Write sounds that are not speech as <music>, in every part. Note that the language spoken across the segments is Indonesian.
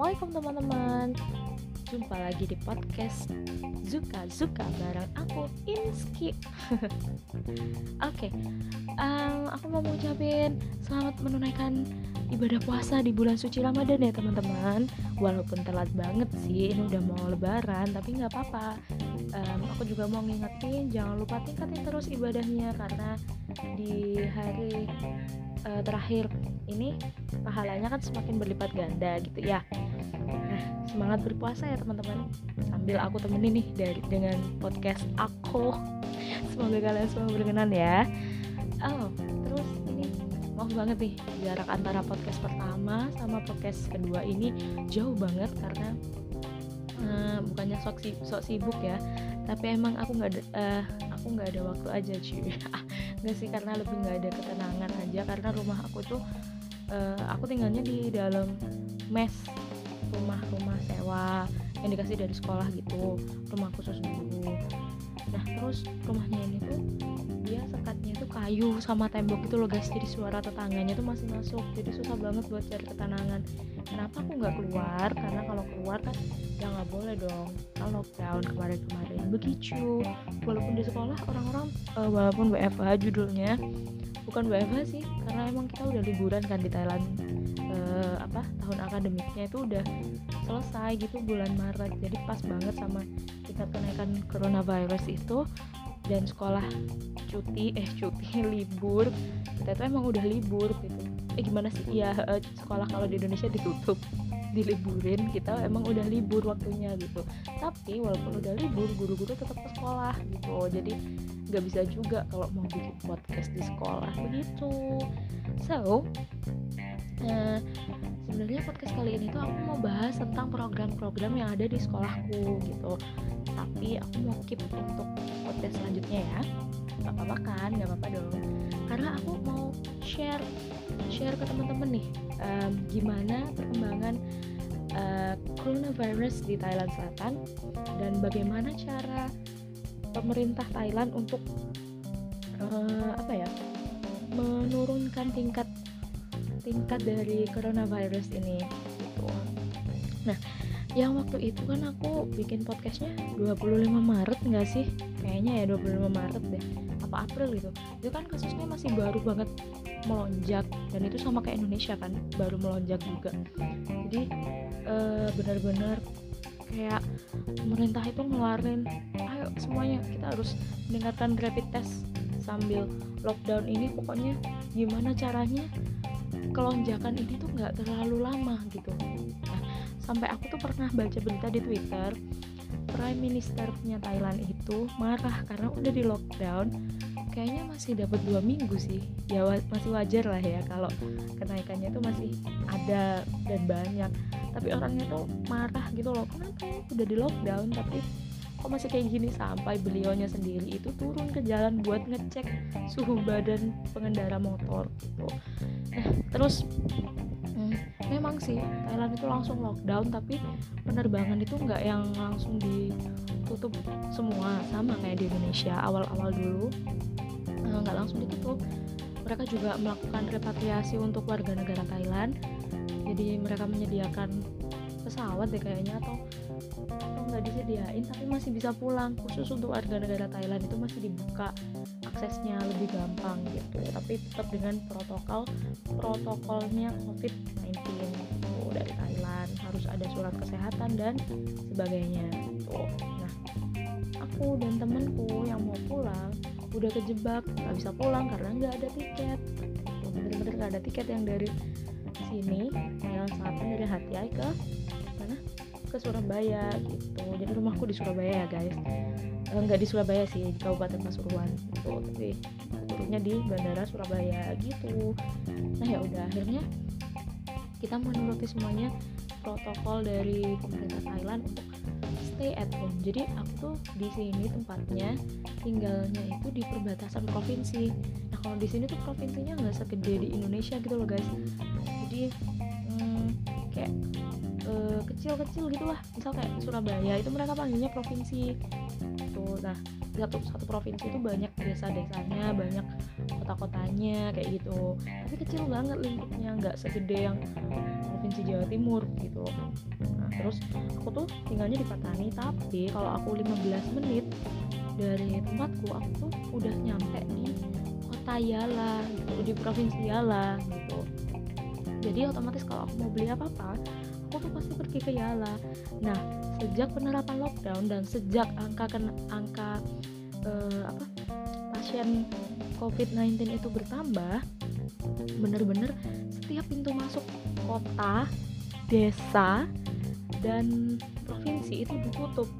Assalamualaikum teman-teman. Jumpa lagi di podcast Zuka Zuka bareng aku Inski. <laughs> Oke, okay. um, aku mau mengucapin selamat menunaikan ibadah puasa di bulan suci Ramadan ya teman-teman. Walaupun telat banget sih, ini udah mau lebaran tapi nggak apa-apa. Um, Aku juga mau ngingetin jangan lupa tingkatin terus ibadahnya Karena di hari uh, terakhir ini pahalanya kan semakin berlipat ganda gitu ya nah semangat berpuasa ya teman-teman. Sambil aku temenin nih dari dengan podcast aku. Semoga kalian semua berkenan ya. Oh terus ini maaf banget nih jarak antara podcast pertama sama podcast kedua ini jauh banget karena uh, bukannya sok, si, sok sibuk ya tapi emang aku nggak uh, aku nggak ada waktu aja cuy. <laughs> Nggak sih karena lebih nggak ada ketenangan aja karena rumah aku tuh uh, aku tinggalnya di dalam mes rumah-rumah sewa yang dikasih dari sekolah gitu rumah khusus dulu. Nah terus rumahnya ini tuh dia sekatnya itu kayu sama tembok itu loh guys. Jadi suara tetangganya tuh masih masuk. Jadi susah banget buat cari ketenangan. Kenapa aku nggak keluar? Karena kalau keluar kan ya nggak boleh dong. Kan lockdown kemarin-kemarin. Begitu. Walaupun di sekolah orang-orang uh, walaupun WFH judulnya bukan WFH sih. Karena emang kita udah liburan kan di Thailand. Uh, apa tahun akademiknya itu udah selesai gitu bulan Maret. Jadi pas banget sama tingkat kenaikan coronavirus itu. Dan sekolah cuti eh cuti <laughs> libur. Kita tuh emang udah libur gitu. Eh gimana sih? Ya sekolah kalau di Indonesia ditutup <laughs> diliburin. Kita emang udah libur waktunya gitu. Tapi walaupun udah libur guru-guru tetap ke sekolah gitu. Jadi nggak bisa juga kalau mau bikin podcast di sekolah begitu. So uh, sebenarnya podcast kali ini tuh aku mau bahas tentang program-program yang ada di sekolahku gitu. Tapi aku mau keep untuk podcast selanjutnya ya. Nggak apa-apa kan? Nggak apa-apa dong. Karena aku mau share share ke teman-teman nih um, gimana perkembangan uh, coronavirus di Thailand Selatan dan bagaimana cara pemerintah Thailand untuk uh, apa ya menurunkan tingkat tingkat dari coronavirus ini gitu. Nah, yang waktu itu kan aku bikin podcastnya 25 Maret nggak sih? Kayaknya ya 25 Maret deh apa April gitu. Itu kan kasusnya masih baru banget melonjak dan itu sama kayak Indonesia kan baru melonjak juga. Jadi uh, benar-benar kayak pemerintah itu ngeluarin ayo semuanya kita harus meningkatkan rapid test sambil lockdown ini pokoknya gimana caranya kelonjakan ini tuh nggak terlalu lama gitu. Nah sampai aku tuh pernah baca berita di twitter prime minister punya Thailand itu marah karena udah di lockdown kayaknya masih dapat dua minggu sih. Ya wa masih wajar lah ya kalau kenaikannya itu masih ada dan banyak. Tapi orangnya tuh marah gitu loh kenapa ya? Udah di lockdown tapi kok masih kayak gini? Sampai beliaunya sendiri itu turun ke jalan buat ngecek suhu badan pengendara motor gitu nah terus hmm, memang sih Thailand itu langsung lockdown tapi penerbangan itu nggak yang langsung ditutup semua. Sama kayak di Indonesia awal-awal dulu eh, nggak langsung ditutup. Mereka juga melakukan repatriasi untuk warga negara Thailand. Jadi mereka menyediakan pesawat deh kayaknya atau atau nggak disediain tapi masih bisa pulang. Khusus untuk warga negara Thailand itu masih dibuka aksesnya lebih gampang gitu. Tapi tetap dengan protokol protokolnya COVID-19 gitu dari Thailand. Harus ada surat kesehatan dan sebagainya gitu. Nah aku dan temenku yang mau pulang udah kejebak nggak bisa pulang karena nggak ada tiket. Bener-bener nggak ada tiket yang dari sini Thailand Selatan dari Hatiai ke ke Surabaya gitu. Jadi rumahku di Surabaya ya guys. Eh, di Surabaya sih di Kabupaten Pasuruan gitu. Tapi turunnya di Bandara Surabaya gitu. Nah ya udah akhirnya kita menuruti semuanya protokol dari pemerintah Thailand untuk stay at home. Jadi aku tuh di sini tempatnya tinggalnya itu di perbatasan provinsi. Nah kalau di sini tuh provinsinya nggak segede di Indonesia gitu loh guys. Jadi hmm, kayak kecil-kecil uh, gitu lah misal kayak Surabaya itu mereka panggilnya provinsi. Gitu. Gitu nah satu satu provinsi itu banyak desa-desanya banyak kota-kotanya kayak gitu. Tapi kecil banget lingkupnya nggak segede yang provinsi Jawa Timur gitu. Nah terus aku tuh tinggalnya di Patani tapi kalau aku 15 menit dari tempatku aku tuh udah nyampe di kota Yala gitu. Di provinsi Yala gitu. Jadi otomatis kalau aku mau beli apa-apa aku pergi ke Yala. Nah sejak penerapan lockdown dan sejak angka angka uh, apa pasien COVID-19 itu bertambah bener-bener setiap pintu masuk kota desa dan provinsi itu ditutup.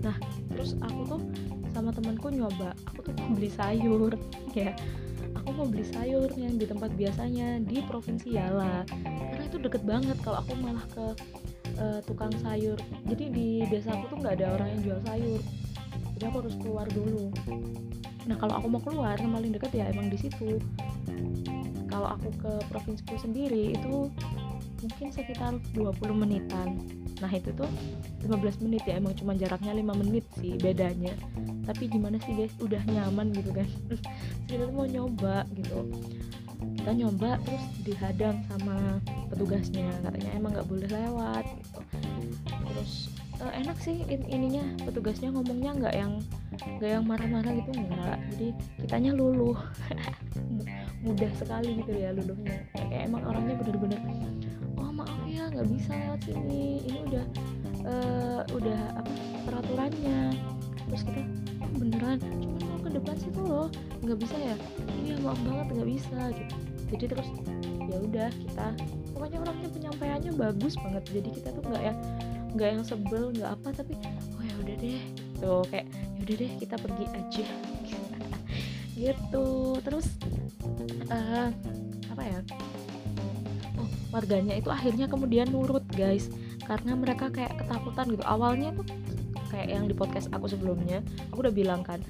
Nah terus aku tuh sama temanku nyoba aku tuh mau beli sayur. <laughs> Ya aku mau beli sayur yang di tempat biasanya di provinsi Yala deket banget kalau aku malah ke uh, tukang sayur. Jadi di desa aku tuh nggak ada orang yang jual sayur. Jadi aku harus keluar dulu. Nah kalau aku mau keluar yang paling dekat ya emang di situ. Kalau aku ke provinsiku sendiri itu mungkin sekitar 20 menitan. Nah itu tuh 15 menit ya emang cuma jaraknya 5 menit sih bedanya. Tapi gimana sih guys? Udah nyaman gitu kan? <laughs> Tuh mau nyoba gitu kita nyoba terus dihadang sama petugasnya. Katanya emang nggak boleh lewat gitu. Terus uh, enak sih in ininya petugasnya ngomongnya nggak yang nggak yang marah-marah gitu enggak jadi kitanya luluh. <laughs> Mudah sekali gitu ya luluhnya. Kayak emang orangnya bener-bener oh maaf ya nggak bisa lewat sini. Ini udah uh, udah apa peraturannya. Terus kita oh, beneran? Cuma mau ke depan situ loh. Nggak bisa ya? Iya maaf banget nggak bisa gitu jadi terus ya udah kita pokoknya orangnya penyampaiannya bagus banget. Jadi kita tuh nggak yang nggak yang sebel nggak apa tapi oh ya udah deh gitu. Kayak ya udah deh kita pergi aja. <laughs> Gitu. Terus uh, apa ya? Oh warganya itu akhirnya kemudian nurut guys. Karena mereka kayak ketakutan gitu. Awalnya tuh kayak yang di podcast aku sebelumnya aku udah bilang kan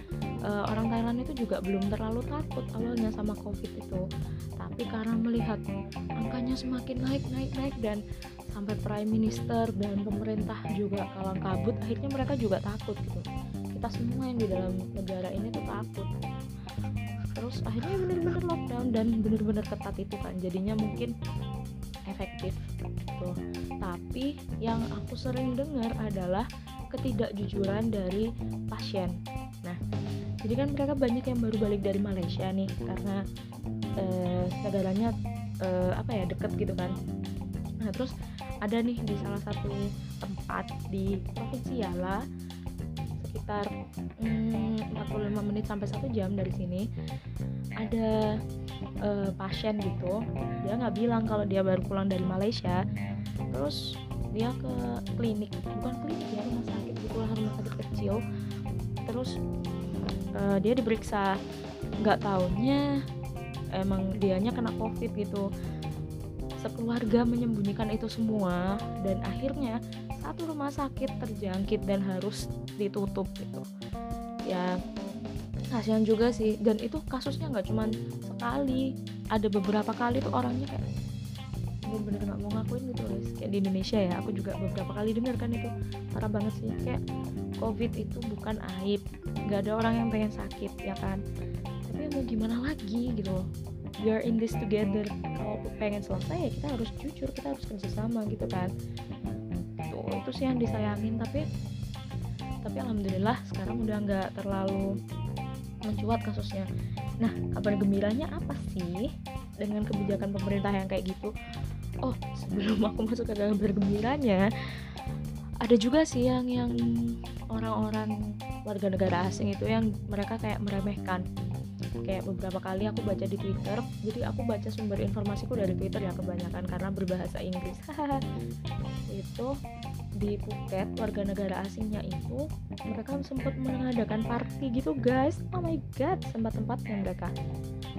uh, orang Thailand itu juga belum terlalu takut awalnya sama covid itu. Tapi karena melihat angkanya semakin naik naik naik dan sampai prime minister dan pemerintah juga kalang kabut akhirnya mereka juga takut gitu. Kita semua yang di dalam negara ini tuh takut. Terus akhirnya bener-bener lockdown dan bener-bener ketat itu kan jadinya mungkin efektif gitu. Tapi yang aku sering dengar adalah ketidakjujuran dari pasien. Nah jadi kan mereka banyak yang baru balik dari Malaysia nih karena eh, eh, apa ya deket gitu kan. Nah terus ada nih di salah satu tempat di provinsi Yala sekitar hmm, 45 menit sampai satu jam dari sini ada uh, pasien gitu. Dia nggak bilang kalau dia baru pulang dari Malaysia. Terus dia ke klinik bukan klinik ya rumah sakit gitu lah rumah sakit kecil. Terus uh, dia diperiksa. Nggak tahunya emang dianya kena covid gitu. Sekeluarga menyembunyikan itu semua dan akhirnya satu rumah sakit terjangkit dan harus ditutup gitu. Ya kasihan juga sih. Dan itu kasusnya nggak cuma sekali ada beberapa kali tuh orangnya kayak bener-bener nggak mau ngakuin gitu guys. Kayak di Indonesia ya aku juga beberapa kali dengar kan itu. Parah banget sih. Kayak covid itu bukan aib. Nggak ada orang yang pengen sakit ya kan? Tapi mau gimana lagi gitu loh. We are in this together. Kalau pengen selesai ya kita harus jujur kita harus kerjasama gitu kan. Tuh itu sih yang disayangin. Tapi tapi alhamdulillah sekarang udah nggak terlalu mencuat kasusnya. Nah kabar gembiranya apa sih dengan kebijakan pemerintah yang kayak gitu oh sebelum aku masuk ke kabar gembiranya ada juga sih yang yang orang-orang warga negara asing itu yang mereka kayak meremehkan. Kayak beberapa kali aku baca di Twitter jadi aku baca sumber informasiku dari Twitter ya kebanyakan karena berbahasa Inggris. <laughs> Itu di Phuket warga negara asingnya itu mereka sempat mengadakan party gitu guys. Oh my god tempat-tempatnya mereka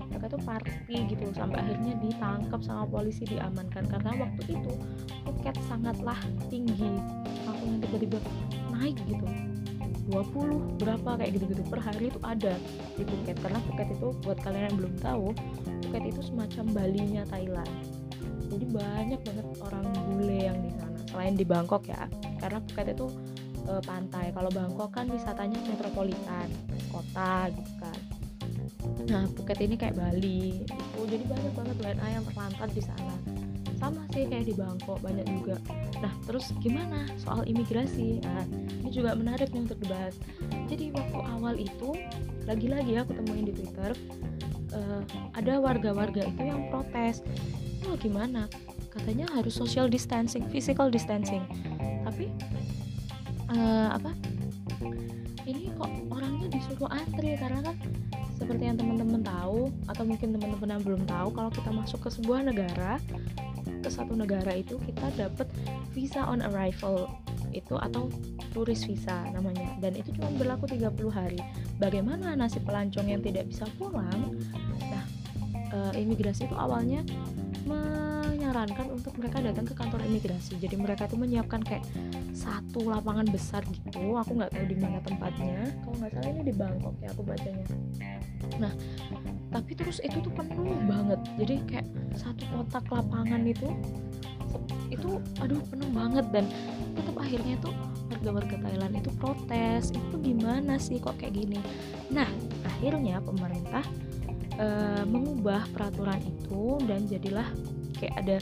mereka tuh party gitu sampai akhirnya ditangkap sama polisi diamankan. Karena waktu itu Phuket sangatlah tinggi. Langsung tiba-tiba naik gitu. 20 berapa kayak gitu-gitu per hari itu ada di Phuket. Karena Phuket itu buat kalian yang belum tahu Phuket itu semacam Bali-nya Thailand. Jadi banyak banget orang bule yang di sana selain di Bangkok ya. Karena Phuket itu uh, pantai. Kalau Bangkok kan wisatanya metropolitan kota gitu kan. Nah Phuket ini kayak Bali. Gitu jadi banyak banget WNA yang terlantar di sana. Sama sih kayak di Bangkok banyak juga. Nah terus gimana soal imigrasi? Nah ini juga menarik nih untuk dibahas. Jadi waktu awal itu lagi-lagi aku temuin di Twitter uh, ada warga-warga itu yang protes. Oh gimana katanya harus social distancing physical distancing. Tapi uh, apa? Ini kok orangnya disuruh antri karena kan seperti yang teman-teman tahu atau mungkin teman-teman yang belum tahu kalau kita masuk ke sebuah negara ke satu negara itu kita dapat visa on arrival itu atau turis visa namanya. Dan itu cuma berlaku 30 hari. Bagaimana nasib pelancong yang tidak bisa pulang? Nah e, imigrasi itu awalnya menyarankan untuk mereka datang ke kantor imigrasi. Jadi mereka tuh menyiapkan kayak satu lapangan besar gitu. Aku nggak tahu di mana tempatnya. Kalau nggak salah ini di Bangkok ya aku bacanya. Nah tapi terus itu tuh penuh banget. Jadi kayak satu kotak lapangan itu itu aduh penuh banget. Dan tetap akhirnya tuh warga-warga Thailand itu protes itu gimana sih kok kayak gini? Nah akhirnya pemerintah uh, mengubah peraturan itu dan jadilah kayak ada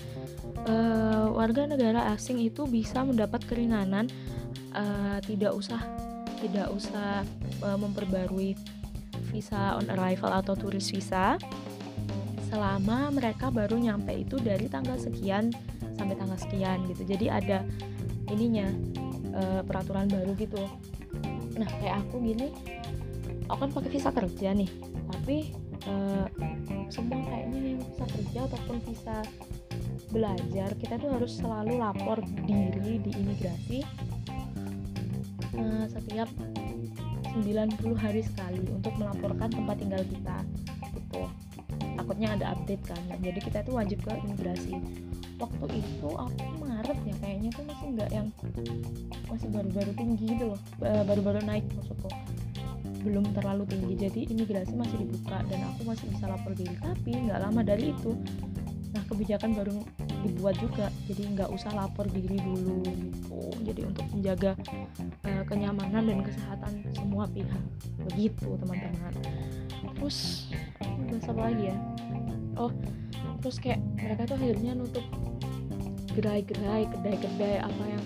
uh, warga negara asing itu bisa mendapat keringanan uh, tidak usah tidak usah uh, memperbarui visa on arrival atau turis visa selama mereka baru nyampe itu dari tanggal sekian sampai tanggal sekian gitu. Jadi ada ininya uh, peraturan baru gitu. Nah kayak aku gini aku kan pakai visa kerja nih tapi uh, semua kayaknya yang visa kerja ataupun visa belajar kita tuh harus selalu lapor diri di imigrasi uh, setiap 90 hari sekali untuk melaporkan tempat tinggal kita gitu. Takutnya ada update kan jadi kita tuh wajib ke imigrasi. Waktu itu aku Maret ya kayaknya tuh masih nggak yang masih baru-baru tinggi gitu loh. Baru-baru naik maksudku belum terlalu tinggi. Jadi imigrasi masih dibuka dan aku masih bisa lapor diri. Tapi nggak lama dari itu nah kebijakan baru dibuat juga. Jadi nggak usah lapor diri dulu gitu. Jadi untuk menjaga uh, kenyamanan dan kesehatan semua pihak. Begitu teman-teman. Terus bahas apa lagi ya? Oh terus kayak mereka tuh akhirnya nutup gerai-gerai kedai-kedai apa yang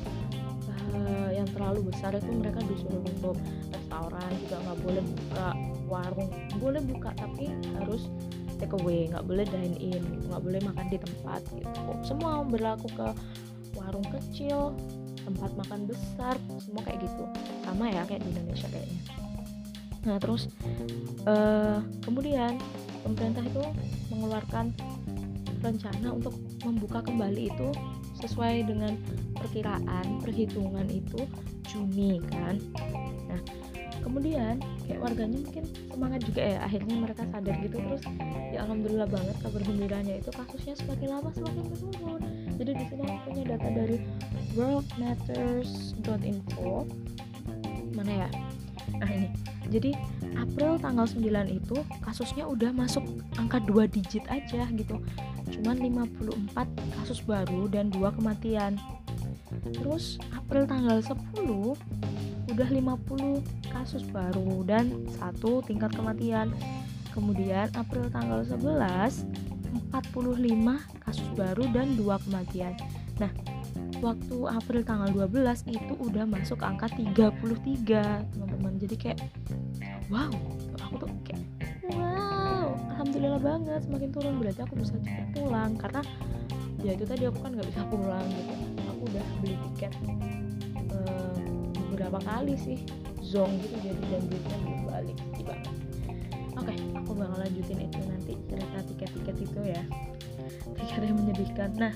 uh, yang terlalu besar itu mereka disuruh tutup restoran juga nggak boleh buka warung. Boleh buka tapi harus take away nggak boleh dine in nggak boleh makan di tempat gitu. Semua berlaku ke warung kecil tempat makan besar semua kayak gitu. Sama ya kayak di Indonesia kayaknya. Nah terus uh, kemudian pemerintah itu mengeluarkan rencana untuk membuka kembali itu sesuai dengan perkiraan perhitungan itu Juni kan kemudian kayak warganya mungkin semangat juga ya akhirnya mereka sadar gitu terus ya alhamdulillah banget kabar gembiranya itu kasusnya semakin lama semakin menurun. Jadi di sini aku punya data dari worldmatters.info mana ya? Nah ini. Jadi April tanggal 9 itu kasusnya udah masuk angka 2 digit aja gitu. Cuman 54 kasus baru dan dua kematian. Terus April tanggal 10 udah 50 kasus baru dan satu tingkat kematian. Kemudian April tanggal 11 45 kasus baru dan dua kematian. Nah waktu April tanggal 12 itu udah masuk angka 33 teman-teman. Jadi kayak wow aku tuh kayak wow alhamdulillah banget semakin turun. Berarti aku bisa cepat pulang karena ya itu tadi aku kan nggak bisa pulang gitu. Aku udah beli tiket beberapa kali sih zong gitu jadi dan duitnya belum balik tiba. Oke okay, aku bakal lanjutin itu nanti cerita tiket-tiket itu ya. Tiket yang menyedihkan. Nah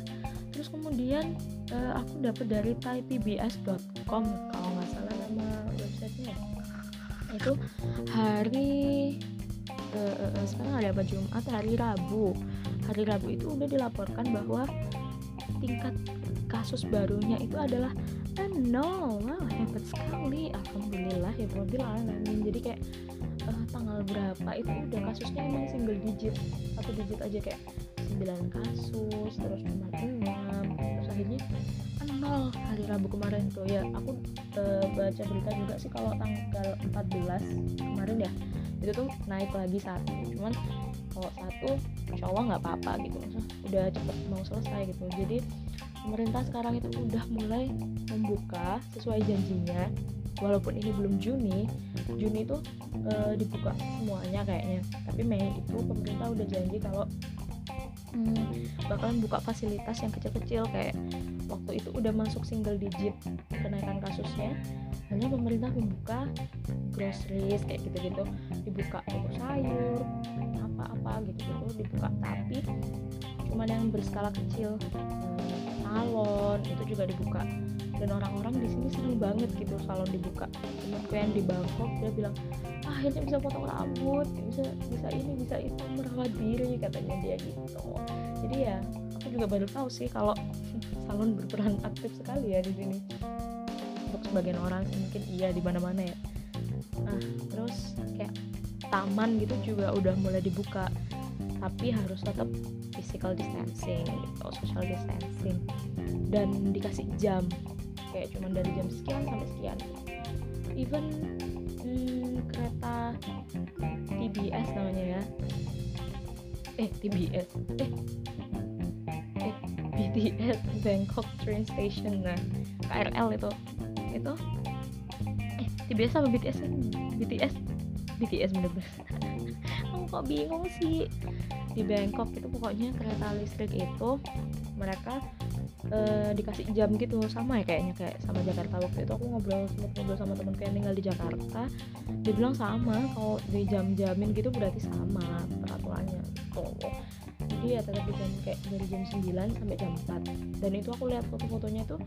terus kemudian uh, aku dapat dari thaipbs.com kalau nggak salah nama websitenya itu hari uh, uh, sekarang ada apa? Jumat hari Rabu. Hari Rabu itu udah dilaporkan bahwa tingkat kasus barunya itu adalah nol wow hebat sekali. Alhamdulillah ya mobil alamin. Jadi kayak uh, tanggal berapa itu udah kasusnya emang single digit. Satu digit aja kayak 9 kasus terus cuma 6 terus akhirnya nol hari Rabu kemarin tuh. Ya aku uh, baca berita juga sih kalau tanggal 14 kemarin ya itu tuh naik lagi satu. Cuman kalau satu insya Allah nggak apa-apa gitu. Udah cepet mau selesai gitu. Jadi pemerintah sekarang itu udah mulai membuka sesuai janjinya. Walaupun ini belum Juni Juni itu uh, dibuka semuanya kayaknya. Tapi Mei itu pemerintah udah janji kalau hmm, bakalan buka fasilitas yang kecil-kecil kayak waktu itu udah masuk single digit kenaikan kasusnya. Hanya pemerintah membuka groceries kayak gitu-gitu. Dibuka toko sayur apa-apa gitu-gitu dibuka. Tapi cuman yang berskala kecil hmm, salon itu juga dibuka. Dan orang-orang di sini seneng banget gitu salon dibuka. Temanku yang di Bangkok dia bilang ah, akhirnya bisa potong rambut bisa bisa ini bisa itu merawat diri katanya dia gitu. Jadi ya aku juga baru tahu sih kalau <laughs> salon berperan aktif sekali ya di sini. Untuk sebagian orang mungkin iya di mana-mana ya. Nah terus kayak taman gitu juga udah mulai dibuka. Tapi harus tetap physical distancing gitu social distancing dan dikasih jam. Kayak cuman dari jam sekian sampai sekian. Even hmm, kereta TBS namanya ya. Eh TBS eh eh BTS Bangkok Train Station. Nah KRL itu. Itu? Eh TBS apa BTS BTS BTS bener-bener. <laughs> Aku kok bingung sih di Bangkok itu pokoknya kereta listrik itu mereka uh, dikasih jam gitu sama ya kayaknya kayak sama Jakarta waktu itu. Aku ngobrol sempat ngobrol sama temen kayak tinggal di Jakarta. Dia bilang sama kalau di jam-jamin gitu berarti sama peraturannya. Gitu jadi ya tetap jam kayak dari jam 9 sampai jam 4 dan itu aku lihat foto-fotonya tuh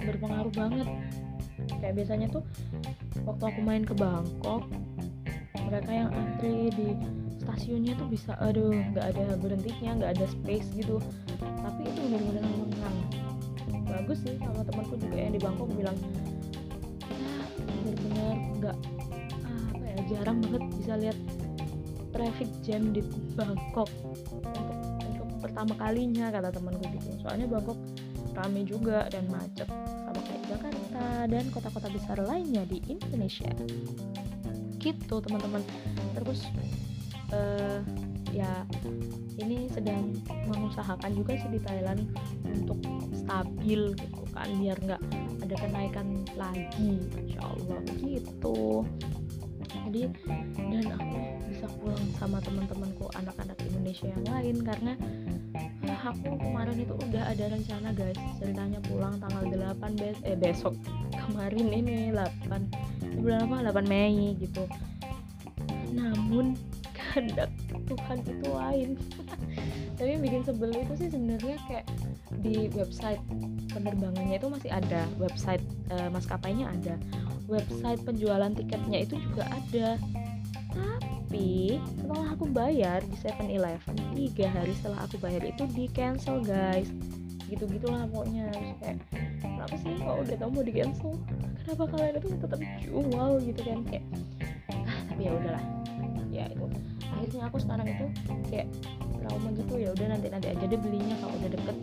berpengaruh banget. Kayak biasanya tuh waktu aku main ke Bangkok mereka yang antri di stasiunnya tuh bisa aduh nggak ada berhentinya nggak ada space gitu. Tapi itu benar-benar lengang bagus sih sama temanku juga yang di Bangkok bilang ya benar-benar nggak apa ya jarang banget bisa lihat traffic jam di Bangkok untuk untuk pertama kalinya kata temanku gitu. Soalnya Bangkok rame juga dan macet sama kayak Jakarta dan kota-kota besar lainnya di Indonesia. Gitu teman-teman. Terus uh, ya ini sedang mengusahakan juga sih di Thailand untuk stabil gitu kan biar nggak ada kenaikan lagi insya Allah gitu jadi dan aku bisa pulang sama teman-temanku anak-anak Indonesia yang lain karena ah, aku kemarin itu udah ada rencana guys ceritanya pulang tanggal 8 bes eh besok kemarin ini 8 bulan apa 8 Mei gitu. Namun kehendak Tuhan itu lain. <laughs> Tapi yang bikin sebel itu sih sebenarnya kayak di website penerbangannya itu masih ada. Website uh, maskapainya ada. Website penjualan tiketnya itu juga ada. Tapi setelah aku bayar di 7-Eleven tiga hari setelah aku bayar itu di cancel guys. Gitu gitulah pokoknya. Terus kayak kenapa sih kok udah tau mau di cancel kenapa kalian itu tetap jual? Gitu kan kayak ah tapi ya udahlah. Ya itu akhirnya aku sekarang itu kayak trauma gitu ya udah nanti nanti aja deh belinya kalau udah deket.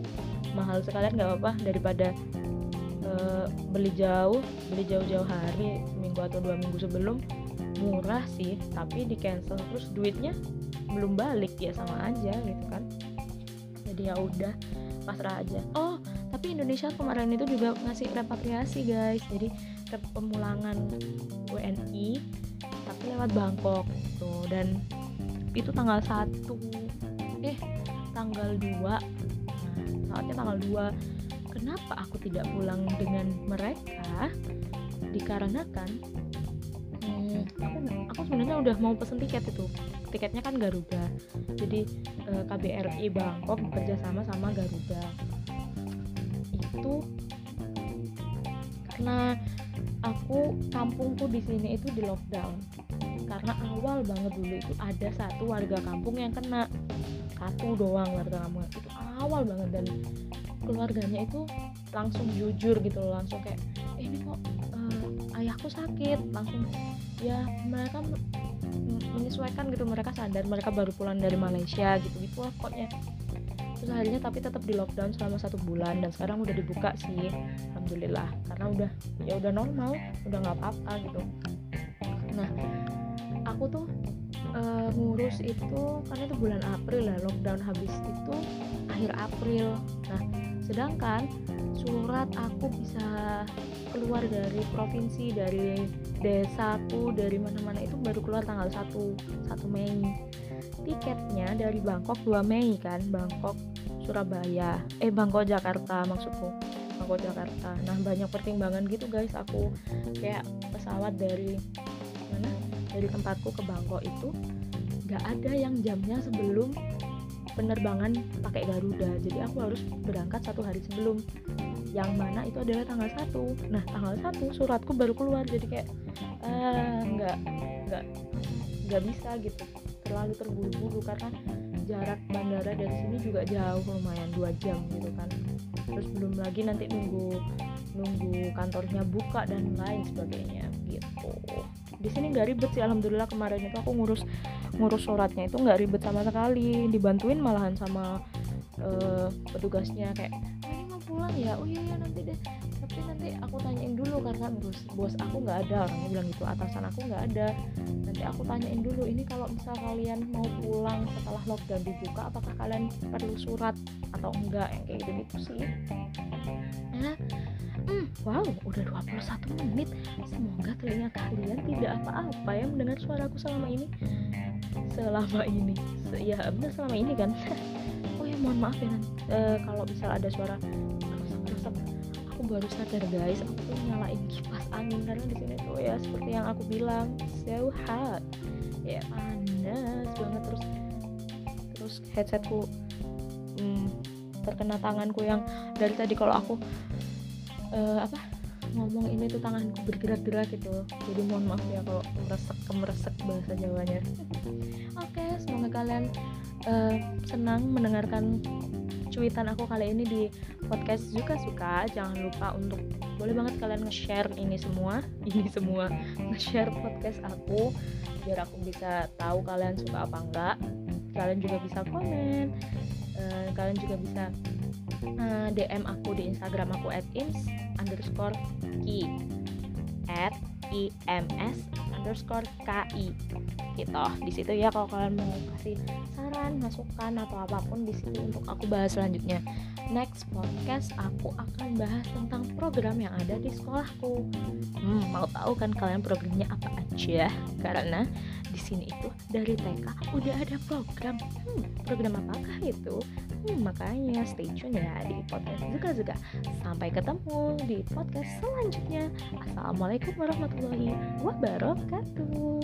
Mahal sekalian nggak apa-apa daripada uh, beli jauh beli jauh-jauh hari seminggu atau dua minggu sebelum murah sih tapi di cancel. Terus duitnya belum balik ya sama aja gitu kan. Jadi ya udah pasrah aja. Oh tapi Indonesia kemarin itu juga ngasih repatriasi guys. Jadi pemulangan WNI tapi lewat Bangkok tuh dan itu tanggal 1 eh tanggal 2 nah saatnya tanggal 2 kenapa aku tidak pulang dengan mereka? Dikarenakan hmm, aku aku sebenarnya udah mau pesen tiket itu. Tiketnya kan Garuda. Jadi eh, KBRI Bangkok bekerja sama sama Garuda. Itu karena aku kampungku di sini itu di lockdown karena awal banget dulu itu ada satu warga kampung yang kena. Satu doang warga kampung. Itu awal banget dan keluarganya itu langsung jujur gitu loh langsung kayak eh, ini kok uh, ayahku sakit. Langsung ya mereka menyesuaikan gitu mereka sadar mereka baru pulang dari Malaysia gitu. Gitu lah pokoknya. Susah harinya tapi tetap di lockdown selama satu bulan dan sekarang udah dibuka sih alhamdulillah. Karena udah ya udah normal udah nggak apa-apa gitu. Nah aku tuh uh, ngurus itu karena itu bulan April lah lockdown habis itu akhir April. Nah sedangkan surat aku bisa keluar dari provinsi dari desaku dari mana-mana itu baru keluar tanggal 1 1 Mei. Tiketnya dari Bangkok 2 Mei kan Bangkok Surabaya. Eh Bangkok Jakarta maksudku. Bangkok Jakarta. Nah banyak pertimbangan gitu guys aku kayak pesawat dari dari tempatku ke Bangkok itu nggak ada yang jamnya sebelum penerbangan pakai Garuda. Jadi aku harus berangkat satu hari sebelum. Yang mana itu adalah tanggal 1 nah tanggal 1 suratku baru keluar. Jadi kayak uh, nggak nggak nggak bisa gitu. Terlalu terburu-buru karena jarak bandara dari sini juga jauh lumayan dua jam gitu kan. Terus belum lagi nanti nunggu nunggu kantornya buka dan lain sebagainya di sini nggak ribet sih alhamdulillah kemarin itu aku ngurus ngurus suratnya itu nggak ribet sama sekali. Dibantuin malahan sama uh, petugasnya kayak ini mau pulang ya? Oh iya ya nanti deh. Tapi nanti aku tanyain dulu karena bos bos aku nggak ada orangnya bilang gitu atasan aku nggak ada. Nanti aku tanyain dulu ini kalau misal kalian mau pulang setelah lockdown dibuka apakah kalian perlu surat atau enggak? Yang kayak gitu gitu sih. Nah wow, udah 21 menit. Semoga telinga kalian tidak apa-apa ya mendengar suaraku selama ini. Selama ini. Se ya, benar selama ini kan. <laughs> oh ya, mohon maaf ya. Uh, kalau misal ada suara rusak-rusak, aku baru sadar guys, aku tuh nyalain kipas angin karena di sini tuh ya seperti yang aku bilang, so hot. Ya panas banget terus terus headsetku hmm, terkena tanganku yang dari tadi kalau aku uh, apa? Ngomong ini tuh tanganku bergerak-gerak gitu. Jadi mohon maaf ya kalau meresek kemeresek bahasa Jawanya. Oke okay, semoga kalian uh, senang mendengarkan cuitan aku kali ini di podcast juga suka. Jangan lupa untuk boleh banget kalian nge-share ini semua. <laughs> Ini semua nge-share podcast aku biar aku bisa tahu kalian suka apa enggak. Kalian juga bisa komen. Uh, kalian juga bisa uh, DM aku di Instagram aku at ins underscore ki. At ims underscore ki gitu. Di situ ya kalau kalian mau kasih saran masukan atau apa pun di situ untuk aku bahas selanjutnya. Next podcast aku akan bahas tentang program yang ada di sekolahku. Hmm, mau tahu kan kalian programnya apa aja? Karena di sini itu dari TK udah ada program. Hmm, program apakah itu? Hmm, makanya stay tune ya di podcast juga juga sampai ketemu di podcast selanjutnya. Assalamualaikum warahmatullahi wabarakatuh